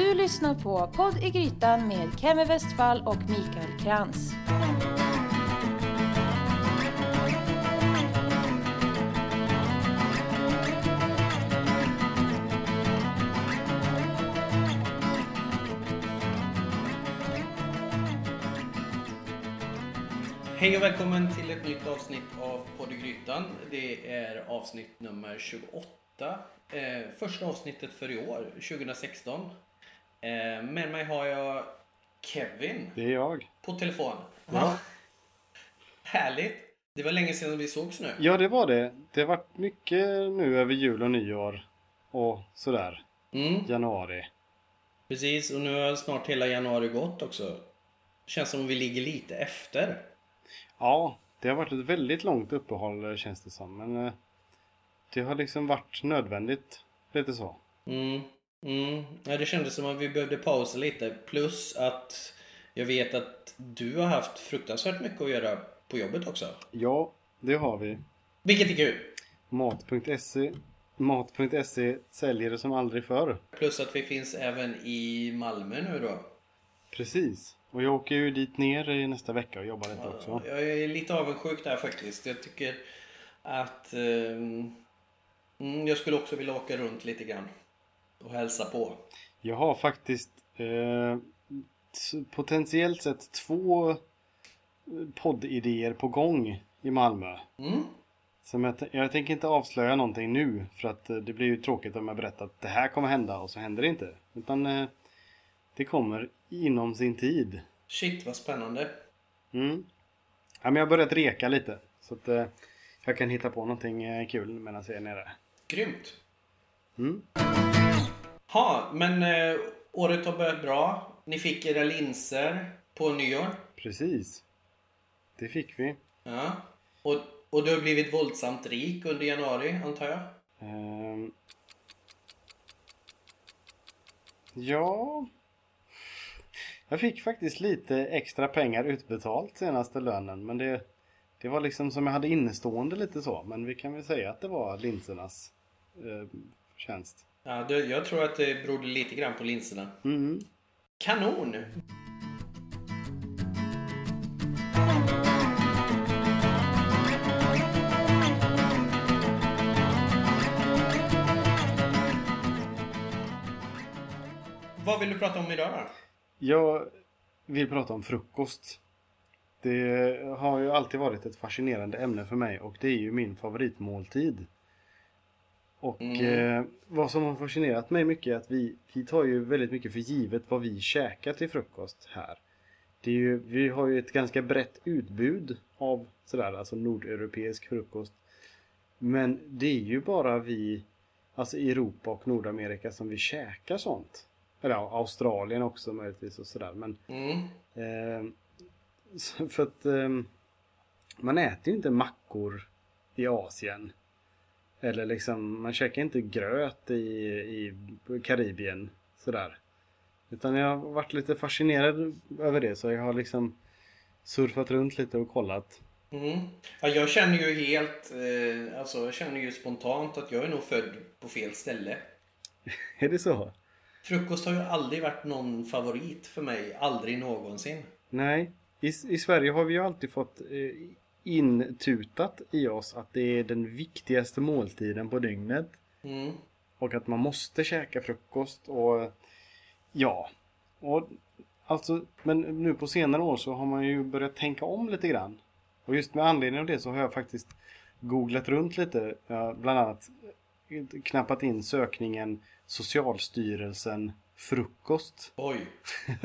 Du lyssnar på Podd i Grytan med Kemi Westfall och Mikael Krantz. Hej och välkommen till ett nytt avsnitt av Podd i Grytan. Det är avsnitt nummer 28. Eh, första avsnittet för i år, 2016. Eh, med mig har jag Kevin Det är jag. på telefon. Ja. Härligt! Det var länge sedan vi sågs nu. Ja, det var det. Det har varit mycket nu över jul och nyår och sådär. Mm, Januari. precis, och nu har snart hela januari gått också. Känns som vi ligger lite efter. Ja, det har varit ett väldigt långt uppehåll känns det som. Men eh, det har liksom varit nödvändigt. Lite så. Mm, mm. Ja, det kändes som att vi behövde pausa lite. Plus att jag vet att du har haft fruktansvärt mycket att göra på jobbet också. Ja, det har vi. Vilket är kul! Mat.se Mat.se säljer det som aldrig förr. Plus att vi finns även i Malmö nu då. Precis. Och jag åker ju dit ner i nästa vecka och jobbar lite också. Jag är lite avundsjuk där faktiskt. Jag tycker att mm, jag skulle också vilja åka runt lite grann. Och hälsa på. Jag har faktiskt eh, potentiellt sett två poddidéer på gång i Malmö. Mm. Som jag, jag tänker inte avslöja någonting nu för att eh, det blir ju tråkigt om jag berättar att det här kommer hända och så händer det inte. Utan eh, det kommer inom sin tid. Shit vad spännande. Mm. Ja, men jag har börjat reka lite. Så att eh, jag kan hitta på någonting eh, kul medan jag är nere. Grymt. Mm. Ha, men eh, året har börjat bra. Ni fick era linser på nyår. Precis. Det fick vi. Ja. Och, och du har blivit våldsamt rik under januari antar jag? Ehm. Ja. Jag fick faktiskt lite extra pengar utbetalt senaste lönen. Men det, det var liksom som jag hade innestående lite så. Men vi kan väl säga att det var linsernas eh, tjänst. Ja, jag tror att det berodde lite grann på linserna. Mm. Kanon! Vad vill du prata om idag då? Jag vill prata om frukost. Det har ju alltid varit ett fascinerande ämne för mig och det är ju min favoritmåltid. Och Mm. eh, vad som har fascinerat mig mycket är att vi, vi tar ju väldigt mycket för givet vad vi käkar till frukost här. Det är ju, vi har ju ett ganska brett utbud av sådär, alltså nordeuropeisk frukost. Men det är ju bara vi, alltså i Europa och Nordamerika som vi käkar sånt. Eller ja, Australien också möjligtvis och sådär. Men Mm. eh, för att eh, man äter ju inte mackor i Asien. Eller liksom, man käkar inte gröt i, i Karibien. Sådär. Utan jag har varit lite fascinerad över det så jag har liksom surfat runt lite och kollat. Mm. Ja, jag känner ju helt, eh, alltså jag känner ju spontant att jag är nog född på fel ställe. Är det så? Frukost har ju aldrig varit någon favorit för mig, aldrig någonsin. Nej. I, I Sverige har vi ju alltid fått eh, intutat i oss att det är den viktigaste måltiden på dygnet. Mm. Och att man måste käka frukost och ja. Och alltså, men nu på senare år så har man ju börjat tänka om lite grann. Och just med anledning av det så har jag faktiskt googlat runt lite. Bland annat knappat in sökningen Socialstyrelsen frukost Oj.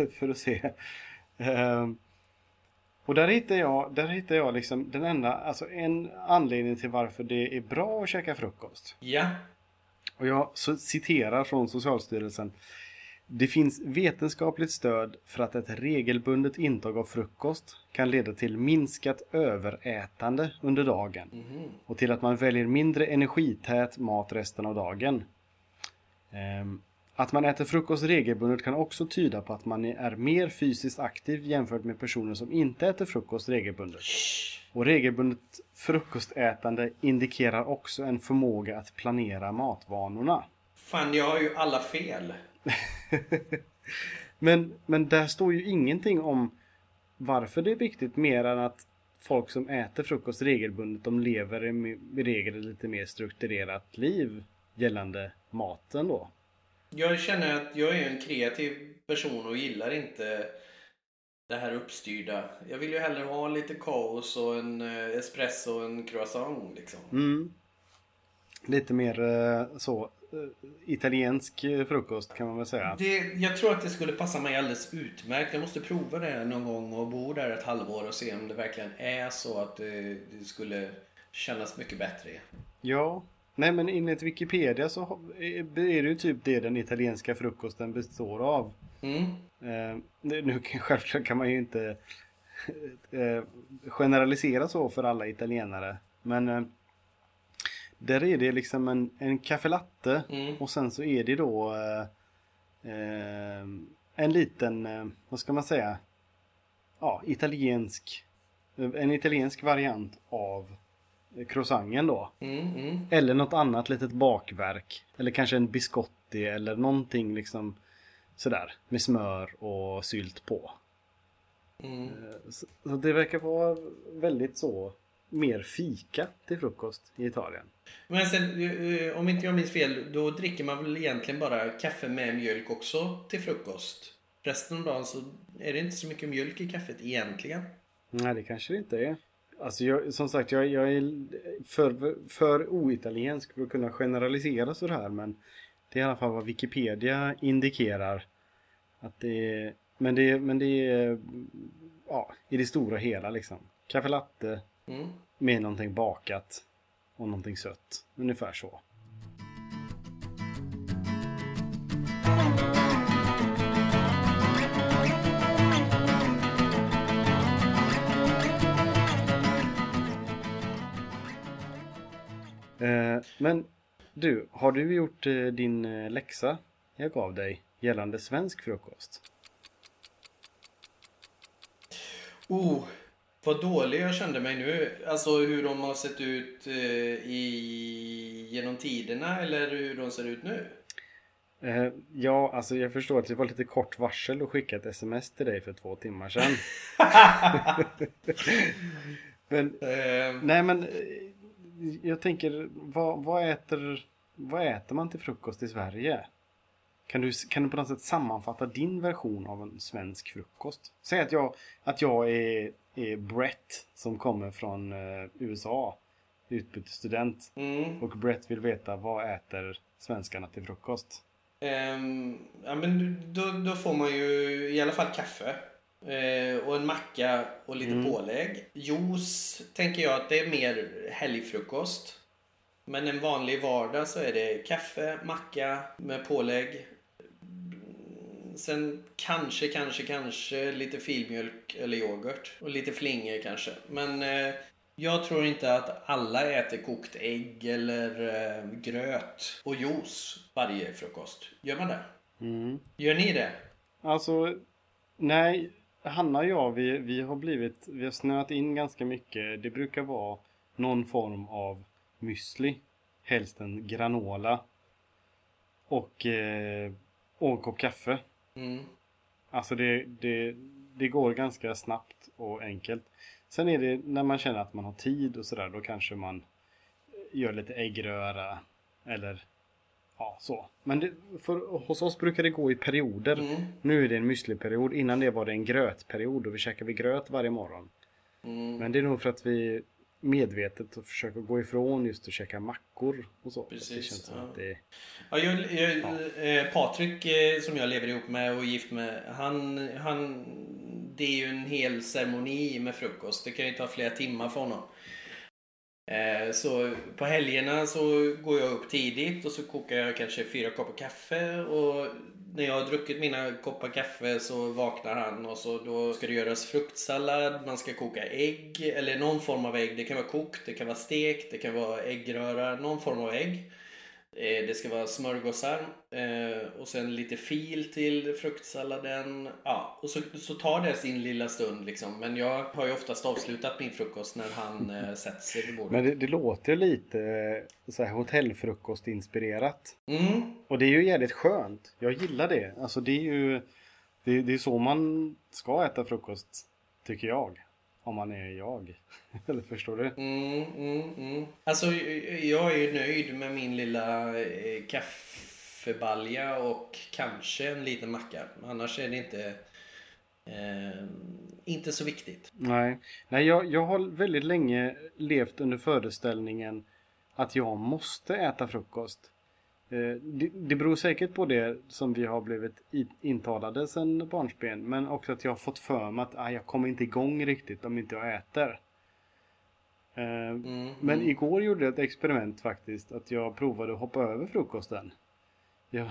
för att se. Och där hittar jag, där hittar jag liksom den enda, alltså en anledning till varför det är bra att käka frukost. Ja. Och jag citerar från Socialstyrelsen. Det finns vetenskapligt stöd för att ett regelbundet intag av frukost kan leda till minskat överätande under dagen Mhm. och till att man väljer mindre energität mat resten av dagen. Ehm, Att man äter frukost regelbundet kan också tyda på att man är mer fysiskt aktiv jämfört med personer som inte äter frukost regelbundet. Och regelbundet frukostätande indikerar också en förmåga att planera matvanorna. Fan, jag har ju alla fel. men, men där står ju ingenting om varför det är viktigt mer än att folk som äter frukost regelbundet de lever i, regel ett lite mer strukturerat liv gällande maten då. Jag känner att jag är en kreativ person och gillar inte det här uppstyrda. Jag vill ju hellre ha lite kaos och en eh, espresso och en croissant liksom. Mm. Lite mer eh, så eh, italiensk frukost kan man väl säga. Det, jag tror att det skulle passa mig alldeles utmärkt. Jag måste prova det någon gång och bo där ett halvår och se om det verkligen är så att det, det skulle kännas mycket bättre. Ja, Nej men enligt Wikipedia så är det ju typ det den italienska frukosten består av. Mm. Eh, nu självklart kan man ju inte eh, generalisera så för alla italienare. Men eh, där är det liksom en, en caffelatte mm. och sen så är det då en liten, vad ska man säga, ja, italiensk, en italiensk variant av croissanten då. Mm, mm. Eller något annat litet bakverk. Eller kanske en biscotti eller någonting liksom sådär. Med smör och sylt på. Mm. Eh, så, så det verkar vara väldigt så mer fika till frukost i Italien. Men sen, eh, om inte jag minns fel, då dricker man väl egentligen bara kaffe med mjölk också till frukost? Resten av dagen så är det inte så mycket mjölk i kaffet egentligen. Nej, det kanske det inte är. Alltså jag, som sagt, jag, jag är för, för oitaliensk för att kunna generalisera sådär men det är i alla fall vad Wikipedia indikerar. Att det är, men det, men det är ja, i det stora hela liksom. Kaffe latte mm. med någonting bakat och någonting sött. Ungefär så. Men du, har du gjort eh, din eh, läxa jag gav dig gällande svensk frukost? Oh, vad dålig jag kände mig nu. Alltså hur de har sett ut i, genom tiderna eller hur de ser ut nu? ja, alltså jag förstår att det var lite kort varsel att skicka ett sms till dig för två timmar sedan. men, nej men jag tänker, vad, vad, äter, vad äter man till frukost i Sverige? Kan du, kan du på något sätt sammanfatta din version av en svensk frukost? Säg att jag, att jag är, är Brett som kommer från uh, USA, utbytesstudent. Mm. Och Brett vill veta vad äter svenskarna till frukost? Um, ja men då, då får man ju i alla fall kaffe. Eh, och en macka och lite mm. pålägg. Juice tänker jag att det är mer helgfrukost. Men en vanlig vardag så är det kaffe, macka med pålägg. Sen kanske, kanske, kanske lite filmjölk eller yoghurt. Och lite flingor kanske. Men eh, jag tror inte att alla äter kokt ägg eller eh, gröt och juice varje frukost. Gör man det? Mm. Gör ni det? Alltså, nej. Hanna och jag, vi, vi har blivit, vi har snöat in ganska mycket. Det brukar vara någon form av müsli. Helst en granola. Och, eh, och en kopp kaffe. Mm. Alltså det, det, det går ganska snabbt och enkelt. Sen är det när man känner att man har tid och sådär, då kanske man gör lite äggröra. Eller Ja, så. Men det, för, hos oss brukar det gå i perioder. Mm. Nu är det en müsliperiod. Innan det var det en grötperiod och vi käkade gröt varje morgon. Mm. Men det är nog för att vi medvetet försöker gå ifrån just att käka mackor och så. Precis, det känns som att det ja, jag, jag, ja. Eh, Patrik eh, som jag lever ihop med och är gift med, han, han, det är ju en hel ceremoni med frukost. Det kan ju ta flera timmar för honom. Eh, så på helgerna så går jag upp tidigt och så kokar jag kanske fyra koppar kaffe och när jag har druckit mina koppar kaffe så vaknar han och så då ska det göras fruktsallad, man ska koka ägg eller någon form av ägg. Det kan vara kokt, det kan vara stekt, det kan vara äggröra, någon form av ägg. Eh, Det ska vara smörgåsar eh, och sen lite fil till fruktsalladen. Ja, och så, så tar det sin lilla stund liksom. Men jag har ju oftast avslutat min frukost när han eh, sätter sig vid bordet. Men det, det låter lite så här hotellfrukost-inspirerat. Mm, Och det är ju jävligt skönt. Jag gillar det. Alltså det är ju det, det är så man ska äta frukost, tycker jag. Om man är jag. Eller förstår du? mm, mm, mm. Alltså jag är ju nöjd med min lilla eh, kaffebalja och kanske en liten macka. Annars är det inte, eh, inte så viktigt. Nej, Nej jag, jag har väldigt länge levt under föreställningen att jag måste äta frukost. Eh, Det, det beror säkert på det som vi har blivit intalade sedan barnsben. Men också att jag har fått för mig att ah, jag kommer inte igång riktigt om inte jag äter. Eh, Mm, Men mm. igår gjorde jag ett experiment faktiskt. Att jag provade att hoppa över frukosten. Jag,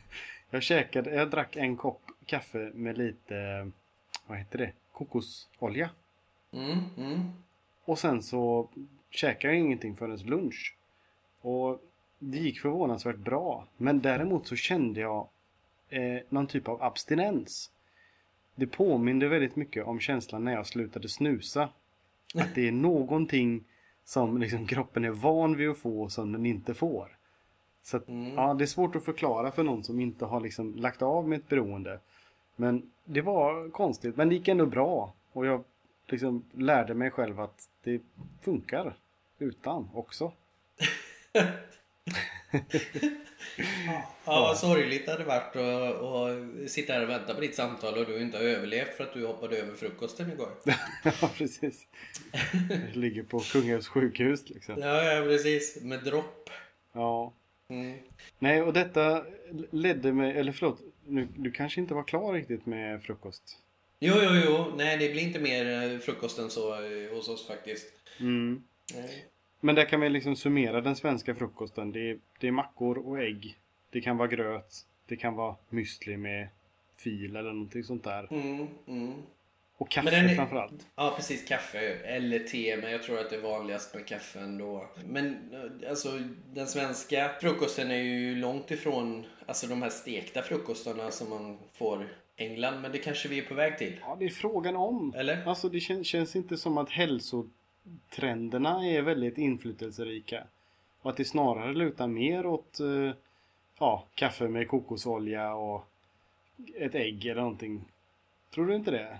jag käkade, jag drack en kopp kaffe med lite, vad heter det, kokosolja. Mm, mm. Och sen så käkade jag ingenting förrän lunch. Och det gick förvånansvärt bra. Men däremot så kände jag eh, någon typ av abstinens. Det påminde väldigt mycket om känslan när jag slutade snusa. Att det är någonting som liksom kroppen är van vid att få som den inte får. Så att, Mm. ja, det är svårt att förklara för någon som inte har liksom lagt av med ett beroende. Men det var konstigt, men det gick ändå bra. Och jag liksom lärde mig själv att det funkar utan också. Ja, vad sorgligt det hade varit att, att sitta här och vänta på ditt samtal och du inte har överlevt för att du hoppade över frukosten igår. ja, precis. Jag ligger på Kungälvs sjukhus liksom. Ja, ja precis. Med dropp. Ja. Mm. Nej, och detta ledde mig, eller förlåt, nu, du kanske inte var klar riktigt med frukost? Jo, jo, jo. Nej, det blir inte mer eh, frukost än så eh, hos oss faktiskt. Mm. Nej. Men där kan vi liksom summera den svenska frukosten. Det är, det är mackor och ägg. Det kan vara gröt. Det kan vara müsli med fil eller någonting sånt där. Mm, mm. Och kaffe är- framförallt. Ja, precis. Kaffe eller te, men jag tror att det är vanligast med kaffe ändå. Men alltså, den svenska frukosten är ju långt ifrån alltså, de här stekta frukostarna som man får England. Men det kanske vi är på väg till. Ja, det är frågan om. Eller? Alltså det kän, känns inte som att hälsotrenderna är väldigt inflytelserika. Och att det snarare lutar mer åt eh, ja, kaffe med kokosolja och ett ägg eller någonting. Tror du inte det?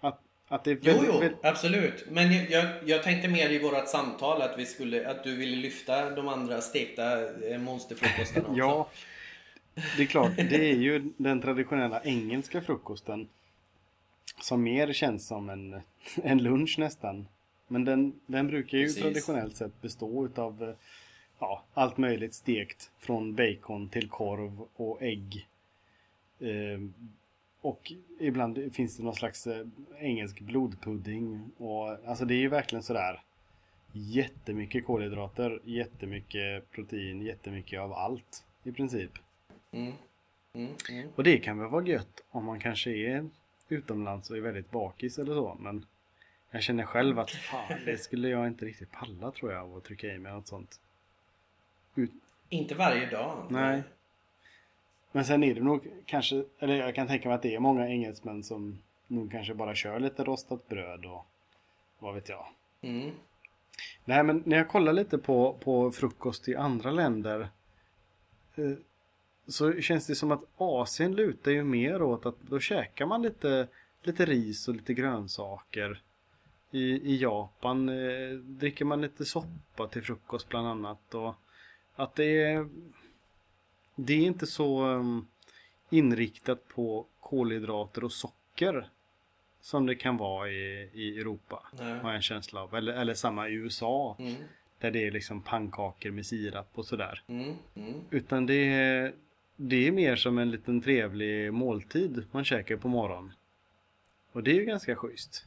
Att, att det är Jo, väldigt, jo, väldigt- absolut. Men jag, jag, jag tänkte mer i vårt samtal att, vi skulle, att du ville lyfta de andra stekta eh, monsterfrukostarna också. Ja, det är klart. Det är ju den traditionella engelska frukosten. Som mer känns som en, en lunch nästan. Men den, den brukar ju Precis. traditionellt sett bestå utav eh, ja, allt möjligt stekt. Från bacon till korv och ägg. Eh, och ibland finns det någon slags eh, engelsk blodpudding. Och, alltså det är ju verkligen sådär jättemycket kolhydrater, jättemycket protein, jättemycket av allt i princip. Mm. Mm, mm. Och det kan väl vara gött om man kanske är utomlands och är väldigt bakis eller så. Men jag känner själv att fan, det skulle jag inte riktigt palla tror jag att trycka i mig något sånt. Ut- Inte varje dag. Nej. Men sen är det nog kanske, eller jag kan tänka mig att det är många engelsmän som nog kanske bara kör lite rostat bröd och vad vet jag. Mm. Nej men när jag kollar lite på, på frukost i andra länder eh, så känns det som att Asien lutar ju mer åt att då käkar man lite, lite ris och lite grönsaker. I, i Japan eh, dricker man lite soppa till frukost bland annat. Och att det är, det är inte så um, inriktat på kolhydrater och socker som det kan vara i, i Europa. Nej. Har jag en känsla av. Eller, eller samma i USA. Mm. Där det är liksom pannkakor med sirap och sådär. Mm. Mm. Utan det är, det är mer som en liten trevlig måltid man käkar på morgonen. Och det är ju ganska schysst.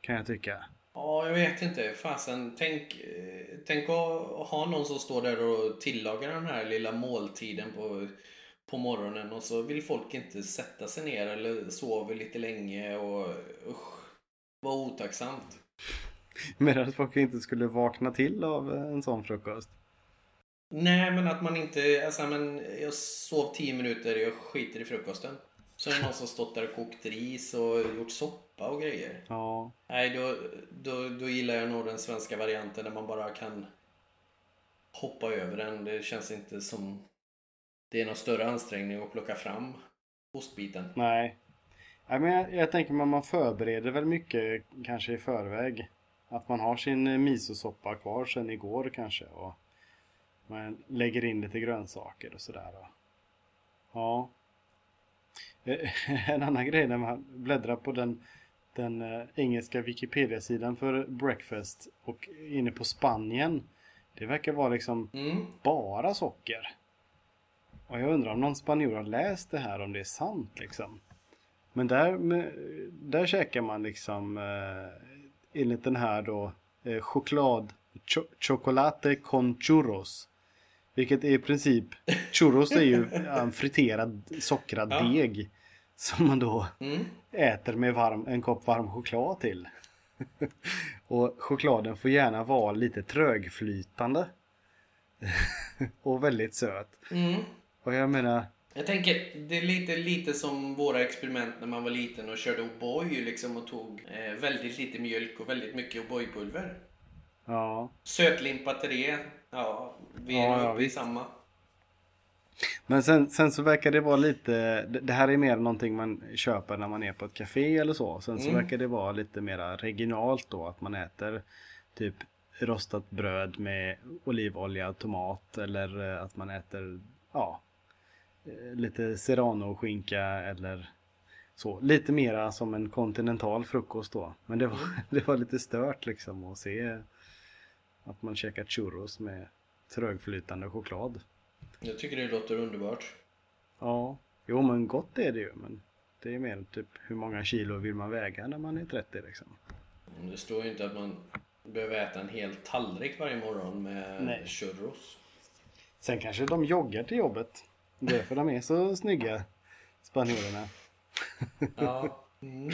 Kan jag tycka. Ja, jag vet inte. Fasen, tänk, eh, tänk att ha någon som står där och tillagar den här lilla måltiden på, på morgonen och så vill folk inte sätta sig ner eller sover lite länge och usch, vad otacksamt. Medan folk inte skulle vakna till av en sån frukost. Nej, men att man inte... Alltså, men jag sov 10 minuter, jag skiter i frukosten. Så är det någon som stått där och kokt ris och gjort soppa och grejer. Ja. Nej, då, då, då gillar jag nog den svenska varianten där man bara kan hoppa över den. Det känns inte som det är någon större ansträngning att plocka fram ostbiten. Nej. Nej men jag, jag tänker man, man förbereder väl mycket kanske i förväg. Att man har sin eh, misosoppa kvar sen igår kanske. Och man lägger in lite grönsaker och sådär. Ja. Eh, En annan grej när man bläddrar på den, den eh, engelska Wikipedia-sidan för breakfast och inne på Spanien. Det verkar vara liksom Mm. bara socker. Och jag undrar om någon spanjor har läst det här om det är sant liksom. Men där, där käkar man liksom eh, enligt den här då eh, choklad cho, chocolate con churros. Vilket är i princip churros är ju en friterad sockrad Ja. deg. Som man då Mm. äter med varm, en kopp varm choklad till. och chokladen får gärna vara lite trögflytande. och väldigt söt. Mm. Och jag menar, Jag tänker, det är lite, lite som våra experiment när man var liten och körde O'boy liksom och tog eh, väldigt lite mjölk och väldigt mycket O'boy-pulver. ja. Sötlimpa till det. Ja, vi är Ja, nog uppe i samma. Men sen, sen så verkar det vara lite, det här är mer någonting man köper när man är på ett café eller så. Sen så Mm. verkar det vara lite mera regionalt då, att man äter typ rostat bröd med olivolja och tomat eller eh, att man äter, ja, eh, lite serrano-skinka eller så. Lite mera som en kontinental frukost då. Men det var, det var lite stört liksom att se att man käkar churros med trögflytande choklad. Jag tycker det låter underbart. Ja, jo men gott är det ju. Men det är mer typ hur många kilo vill man väga när man är 30 liksom. Det står ju inte att man behöver äta en hel tallrik varje morgon med Nej. churros. Sen kanske de joggar till jobbet. Det är för de är så snygga, spanjorerna. Ja. Mm.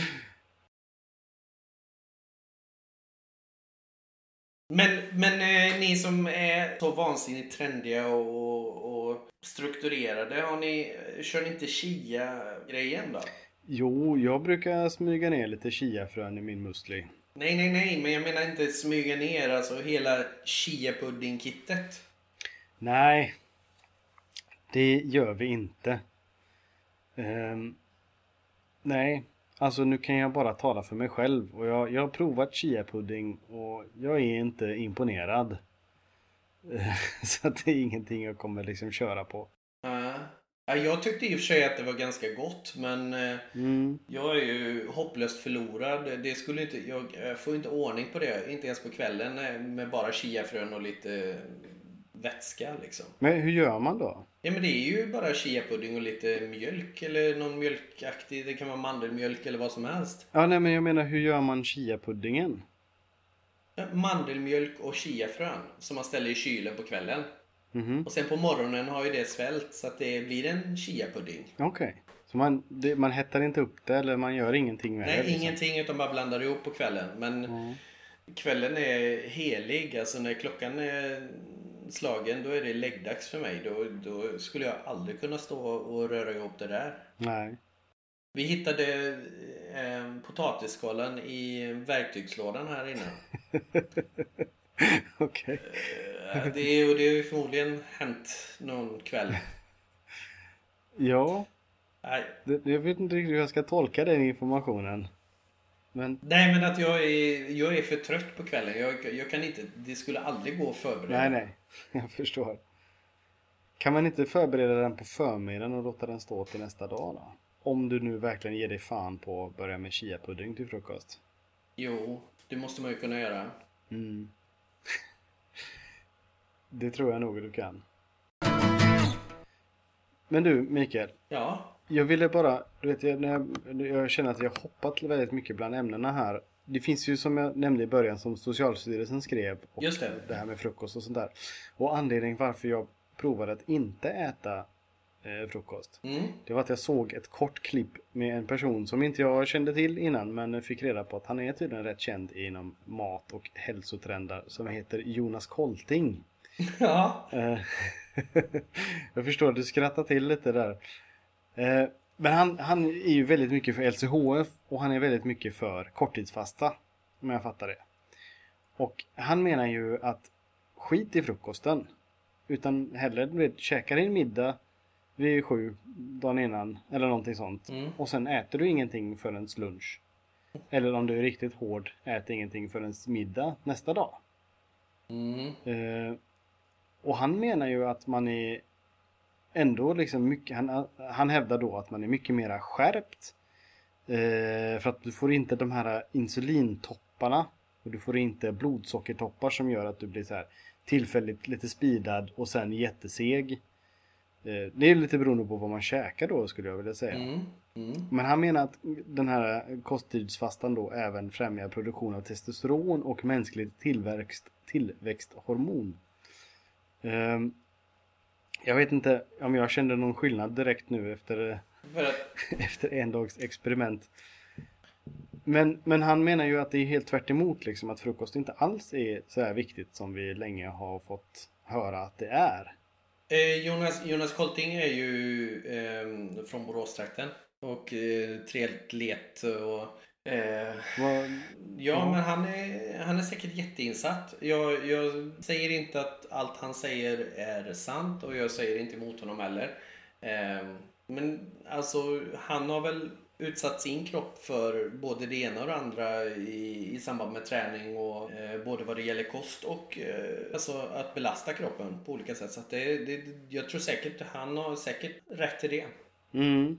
Men, men eh, ni som är så vansinnigt trendiga och, och strukturerade, har ni, kör ni inte chia-grejen då? Jo, jag brukar smyga ner lite chiafrön i min musli. Nej, nej, nej, men jag menar inte smyga ner alltså hela chia-pudding-kittet. Nej, det gör vi inte. Ehm, nej, alltså nu kan jag bara tala för mig själv. Och jag, jag har provat chiapudding och jag är inte imponerad. Så att det är ingenting jag kommer liksom köra på. Ja, jag tyckte i och för sig att det var ganska gott, men eh, Mm, jag är ju hopplöst förlorad. Det skulle inte, jag, får inte ordning på det, inte ens på kvällen eh, med bara chiafrön och lite vätska liksom. men hur gör man då? Ja men det är ju bara chiapudding och lite mjölk eller någon mjölkaktig, det kan vara mandelmjölk eller vad som helst. Ja, nej men jag menar hur gör man chiapuddingen? Ja, Mandelmjölk och chiafrön som man ställer i kylen på kvällen. Mhm, Och sen på morgonen har ju det svällt så att det blir en chiapudding. okej. Så man, det, man hettar inte upp det eller man gör ingenting med Nej, det? liksom? ingenting utan bara blandar ihop på kvällen. Men Ja. kvällen är helig. Alltså när klockan är slagen då är det läggdags för mig. Då, då skulle jag aldrig kunna stå och röra ihop det där. Nej. Vi hittade eh, potatisskalan i verktygslådan här inne. Okej. Eh, det, är, och det har ju förmodligen hänt någon kväll. Ja, Nej, jag vet inte riktigt hur jag ska tolka den informationen. Men Nej men att jag är, jag är för trött på kvällen. Jag, jag kan inte, det skulle aldrig gå att förbereda. nej, nej. Jag förstår. Kan man inte förbereda den på förmiddagen och låta den stå till nästa dag då? Om du nu verkligen ger dig fan på att börja med chiapudding till frukost. Jo, det måste man ju kunna göra. Mm. Det tror jag nog du kan. Men du Mikael. Ja. Jag ville bara, du vet, jag, jag, jag känner att jag hoppat väldigt mycket bland ämnena här. Det finns ju som jag nämnde i början som Socialstyrelsen skrev. Och Just det. det här med frukost och sånt där. Och anledningen varför jag provade att inte äta eh, frukost. Mm. Det var att jag såg ett kort klipp med en person som inte jag kände till innan men fick reda på att han är tydligen rätt känd inom mat och hälsotrender som heter Jonas Kolting. Ja. Eh, jag förstår, du skrattar till lite där. Eh, Men han, han är ju väldigt mycket för LCHF och han är väldigt mycket för korttidsfasta. Om jag fattar det. Och han menar ju att skit i frukosten. Utan hellre vet, käka din middag vid sju dagen innan eller någonting sånt. Mm. Och sen äter du ingenting förrän lunch. Eller om du är riktigt hård, ät ingenting förrän middag nästa dag. Mm. Eh, och han menar ju att man är ändå liksom mycket, han, han hävdar då att man är mycket mera skärpt. Eh, för att du får inte de här insulintopparna och du får inte blodsockertoppar som gör att du blir så här tillfälligt lite speedad och sen jätteseg. Eh, det är lite beroende på vad man käkar då skulle jag vilja säga. Mm. Mm. Men han menar att den här kosttidsfastan då även främjar produktion av testosteron och mänskligt tillväxt, tillväxthormon. Ehm, jag vet inte om jag kände någon skillnad direkt nu efter, efter en dags experiment. Men, men han menar ju att det är helt tvärt emot, liksom att frukost inte alls är så här viktigt som vi länge har fått höra att det är. eh, Jonas, Jonas Kolting är ju eh, från Boråstrakten. Och eh, triatlet och... Eh, ja, men han är, han är säkert jätteinsatt. Jag, jag säger inte att allt han säger är sant och jag säger inte emot honom heller. Eh, men alltså, han har väl utsatt sin kropp för både det ena och det andra i, i samband med träning och eh, både vad det gäller kost och eh, alltså att belasta kroppen på olika sätt. Så det, det, jag tror säkert han har säkert rätt till det. Mm.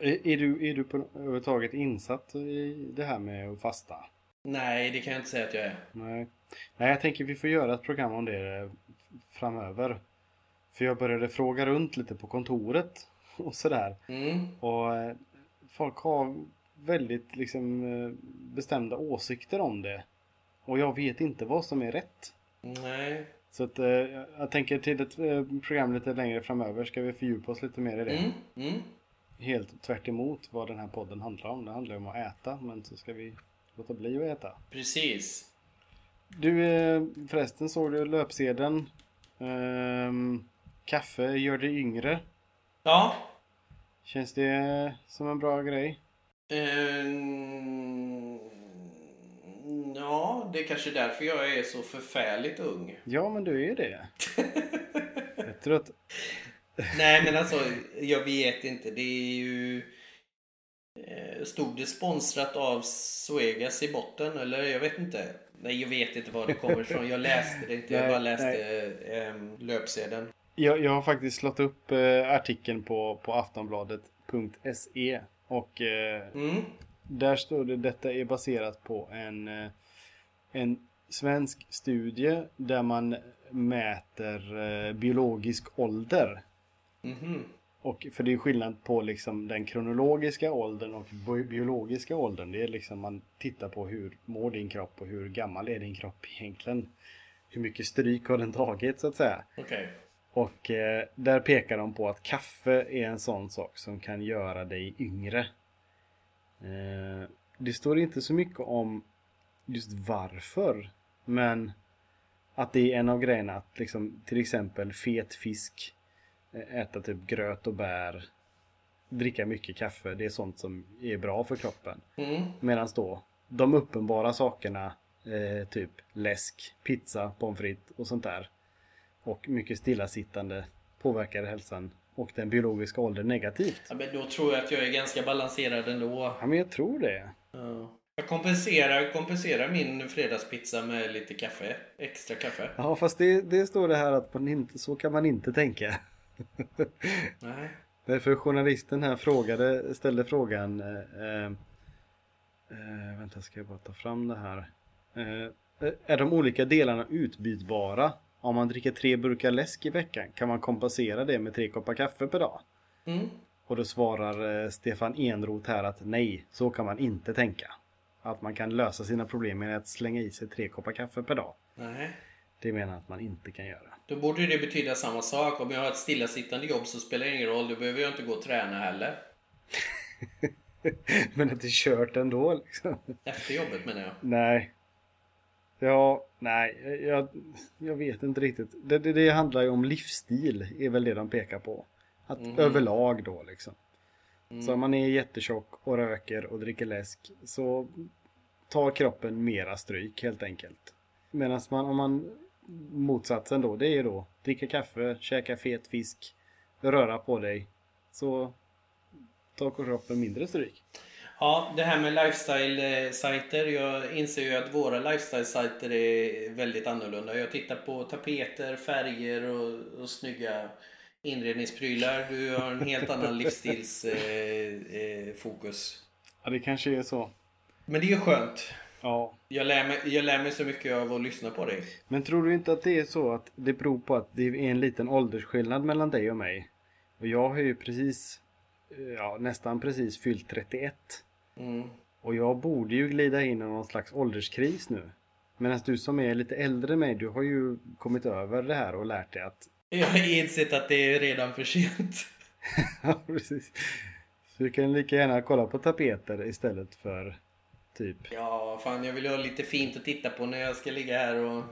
Är, är du, är du på överhuvudtaget insatt i det här med att fasta? Nej, det kan jag inte säga att jag är. Nej. Nej, jag tänker vi får göra ett program om det framöver. För jag började fråga runt lite på kontoret och sådär. Mm. Och eh, folk har väldigt liksom eh, bestämda åsikter om det. Och jag vet inte vad som är rätt. Nej. Så att, eh, jag tänker till ett eh, program lite längre framöver ska vi fördjupa oss lite mer i det. Mm. Mm. Helt tvärt vad den här podden handlar om. Det handlar om att äta, men så ska vi låta bli att äta. Precis. Du, eh, förresten såg du löpsedeln? Ehm, kaffe gör dig yngre. Ja. Känns det som en bra grej? Ehm, ja, det är kanske därför jag är så förfärligt ung. Ja, men du är det. Jag tror att... Nej, men alltså, jag vet inte. Det är ju... eh, Stod det sponsrat av Suegas i botten? Eller jag vet inte. Nej, jag vet inte var det kommer ifrån. Jag läste det inte. Jag Nej, bara läste eh, löpsedeln. Jag, jag har faktiskt slått upp eh, artikeln på, på aftonbladet.se och Mm. Där står det detta är baserat på en, en svensk studie där man mäter biologisk ålder. Mhm. Och för det är skillnad på liksom den kronologiska åldern och bi- biologiska åldern. Det är liksom man tittar på hur mår din kropp och hur gammal är din kropp egentligen. Hur mycket stryk har den tagit så att säga. Okej. Och eh, där pekar de på att kaffe är en sån sak som kan göra dig yngre. Eh, det står inte så mycket om just varför. Men att det är en av grejerna att liksom till exempel fet fisk, äta typ gröt och bär, dricka mycket kaffe. Det är sånt som är bra för kroppen. Mm. Medan då de uppenbara sakerna, eh, typ läsk, pizza, pommes frites och sånt där. Och mycket stillasittande påverkar hälsan och den biologiska åldern negativt. Ja, men då tror jag att jag är ganska balanserad ändå. Ja, men jag tror det. Ja. Jag kompenserar, kompenserar min fredagspizza med lite kaffe. Extra kaffe. Ja, fast det, det står det här att man inte, så kan man inte tänka. Nej. Därför journalisten här frågade, ställde frågan eh, eh, eh, Vänta, ska jag bara ta fram det här. Eh, är de olika delarna utbytbara? Om man dricker tre burkar läsk i veckan, kan man kompensera det med tre koppar kaffe per dag? Mm. Och då svarar eh, Stefan Enroth här att nej, så kan man inte tänka. Att man kan lösa sina problem med att slänga i sig tre koppar kaffe per dag. Nej. Det menar att man inte kan göra. Då borde det betyda samma sak. Om jag har ett stillasittande jobb så spelar det ingen roll. Då behöver jag inte gå och träna heller. Men att det är kört ändå liksom. Efter jobbet menar jag. Nej. Ja, nej, jag, jag vet inte riktigt. Det, det, det handlar ju om livsstil, är väl det de pekar på. Att Mhm. överlag då liksom. Mm. Så om man är jättetjock och röker och dricker läsk så tar kroppen mera stryk helt enkelt. Medan man, om man motsatsen då, det är ju då dricka kaffe, käka fet fisk, röra på dig. Så tar kroppen mindre stryk. Ja, det här med lifestyle-sajter. Jag inser ju att våra lifestyle-sajter är väldigt annorlunda. Jag tittar på tapeter, färger och, och snygga inredningsprylar. Du har en helt annan livsstilsfokus. Eh, eh. Ja, det kanske är så. Men det är ju skönt. Ja. Jag lär, mig, jag lär mig så mycket av att lyssna på dig. Men tror du inte att det är så att det beror på att det är en liten åldersskillnad mellan dig och mig? Och jag har ju precis, eh, ja nästan precis fyllt 31. Mm. Och jag borde ju glida in i någon slags ålderskris nu. Medan du som är lite äldre än mig, du har ju kommit över det här och lärt dig att... Jag har insett att det är redan för sent. Ja, precis. Så du kan lika gärna kolla på tapeter istället för typ... Ja, fan jag vill ha lite fint att titta på när jag ska ligga här och...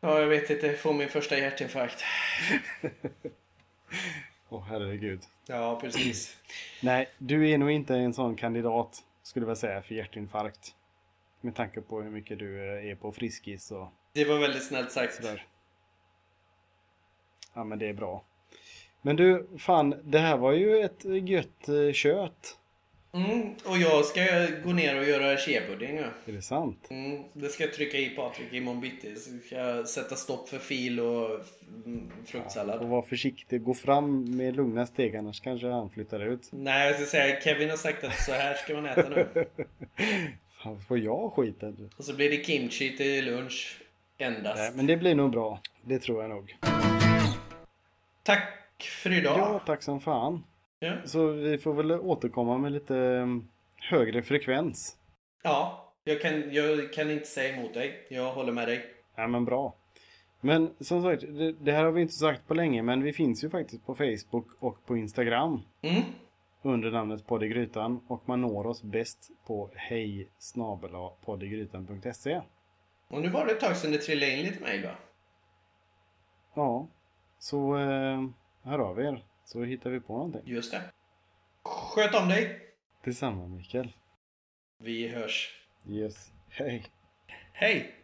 Ja, jag vet inte, få min första hjärtinfarkt. Åh herregud. Ja, precis. Nej, du är nog inte en sån kandidat, skulle jag säga, för hjärtinfarkt. Med tanke på hur mycket du eh, är på Friskis och Det var väldigt snällt sagt. sådär. Ja, men det är bra. Men du, fan, det här var ju ett gött eh, kött. Mm, och jag ska gå ner och göra cheesebudding nu. Är det sant? Mm, det ska jag trycka i Patrik imorgon bitti. Så ska jag sätta stopp för fil och mm, fruktsallad. Och var försiktig, gå fram med lugna steg annars kanske han flyttar ut. Nej, jag ska säga Kevin har sagt att så här ska man äta nu. Fan, får jag skiten? Och så blir det kimchi till lunch. Endast. Nej, men det blir nog bra. Det tror jag nog. Tack för idag. Ja, tack som fan. Ja. Så vi får väl återkomma med lite mm, högre frekvens. Ja, jag kan, jag kan inte säga emot dig. Jag håller med dig. Ja men bra. Men som sagt, det, det här har vi inte sagt på länge men vi finns ju faktiskt på Facebook och på Instagram Mm. under namnet Poddegrytan och man når oss bäst på hej Och nu var det ett tag sedan det trillade in lite mejl va? Ja, så eh, hör av er så hittar vi på någonting. Just det. Sköt om dig. Detsamma Mikael. Vi hörs. Yes. Hej. Hej!